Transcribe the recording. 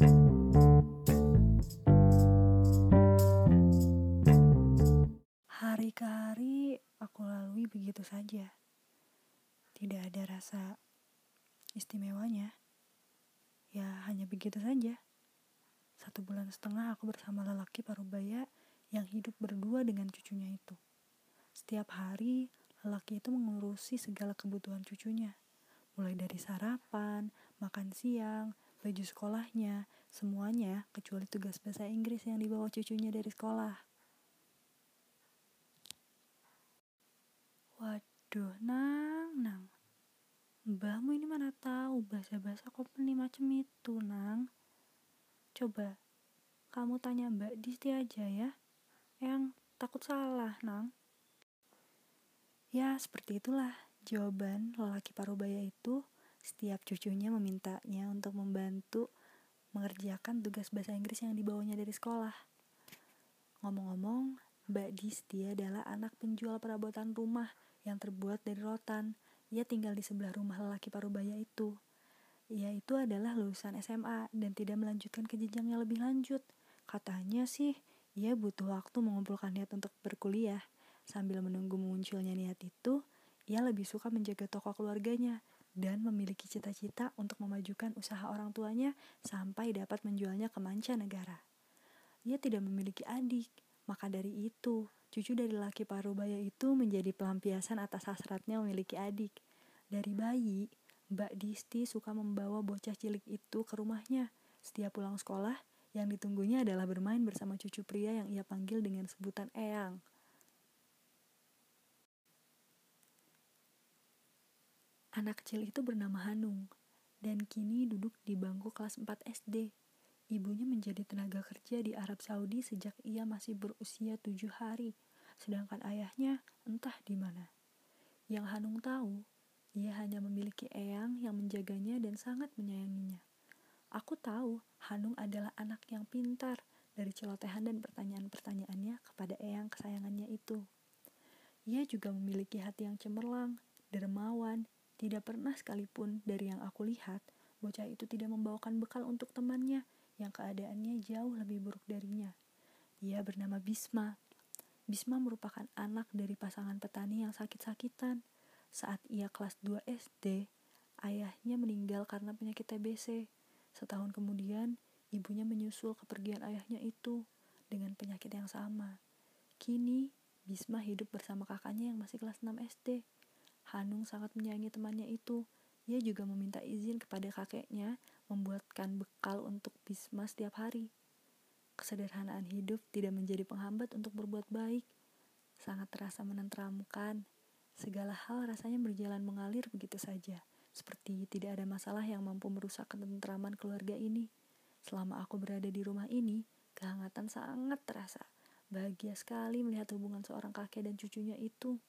Hari ke hari aku lalui begitu saja. Tidak ada rasa istimewanya. Ya hanya begitu saja. Satu bulan setengah aku bersama lelaki parubaya yang hidup berdua dengan cucunya itu. Setiap hari lelaki itu mengurusi segala kebutuhan cucunya. Mulai dari sarapan, makan siang, baju sekolahnya, semuanya kecuali tugas bahasa Inggris yang dibawa cucunya dari sekolah. Waduh, nang, nang. Mbahmu ini mana tahu bahasa-bahasa company macam itu, nang. Coba, kamu tanya Mbak Disti aja ya. Yang takut salah, nang. Ya, seperti itulah jawaban lelaki parubaya itu setiap cucunya memintanya untuk membantu mengerjakan tugas bahasa Inggris yang dibawanya dari sekolah. Ngomong-ngomong, Mbak Disti adalah anak penjual perabotan rumah yang terbuat dari rotan. Ia tinggal di sebelah rumah lelaki parubaya itu. Ia itu adalah lulusan SMA dan tidak melanjutkan ke jenjang yang lebih lanjut. Katanya sih, ia butuh waktu mengumpulkan niat untuk berkuliah. Sambil menunggu munculnya niat itu, ia lebih suka menjaga toko keluarganya dan memiliki cita-cita untuk memajukan usaha orang tuanya sampai dapat menjualnya ke mancanegara. Ia tidak memiliki adik, maka dari itu Cucu dari laki parubaya itu menjadi pelampiasan atas hasratnya memiliki adik. Dari bayi, Mbak Disti suka membawa bocah cilik itu ke rumahnya. Setiap pulang sekolah, yang ditunggunya adalah bermain bersama cucu pria yang ia panggil dengan sebutan Eyang. Anak kecil itu bernama Hanung, dan kini duduk di bangku kelas 4 SD. Ibunya menjadi tenaga kerja di Arab Saudi sejak ia masih berusia tujuh hari, sedangkan ayahnya entah di mana. Yang Hanung tahu, ia hanya memiliki Eyang yang menjaganya dan sangat menyayanginya. Aku tahu Hanung adalah anak yang pintar dari celotehan dan pertanyaan-pertanyaannya kepada Eyang kesayangannya itu. Ia juga memiliki hati yang cemerlang, dermawan, tidak pernah sekalipun dari yang aku lihat, bocah itu tidak membawakan bekal untuk temannya yang keadaannya jauh lebih buruk darinya. Ia bernama Bisma. Bisma merupakan anak dari pasangan petani yang sakit-sakitan. Saat ia kelas 2 SD, ayahnya meninggal karena penyakit TBC. Setahun kemudian, ibunya menyusul kepergian ayahnya itu dengan penyakit yang sama. Kini, Bisma hidup bersama kakaknya yang masih kelas 6 SD. Hanung sangat menyayangi temannya itu. Ia juga meminta izin kepada kakeknya membuatkan bekal untuk Bisma setiap hari. Kesederhanaan hidup tidak menjadi penghambat untuk berbuat baik. Sangat terasa menenteramkan. Segala hal rasanya berjalan mengalir begitu saja. Seperti tidak ada masalah yang mampu merusak ketentraman keluarga ini. Selama aku berada di rumah ini, kehangatan sangat terasa. Bahagia sekali melihat hubungan seorang kakek dan cucunya itu.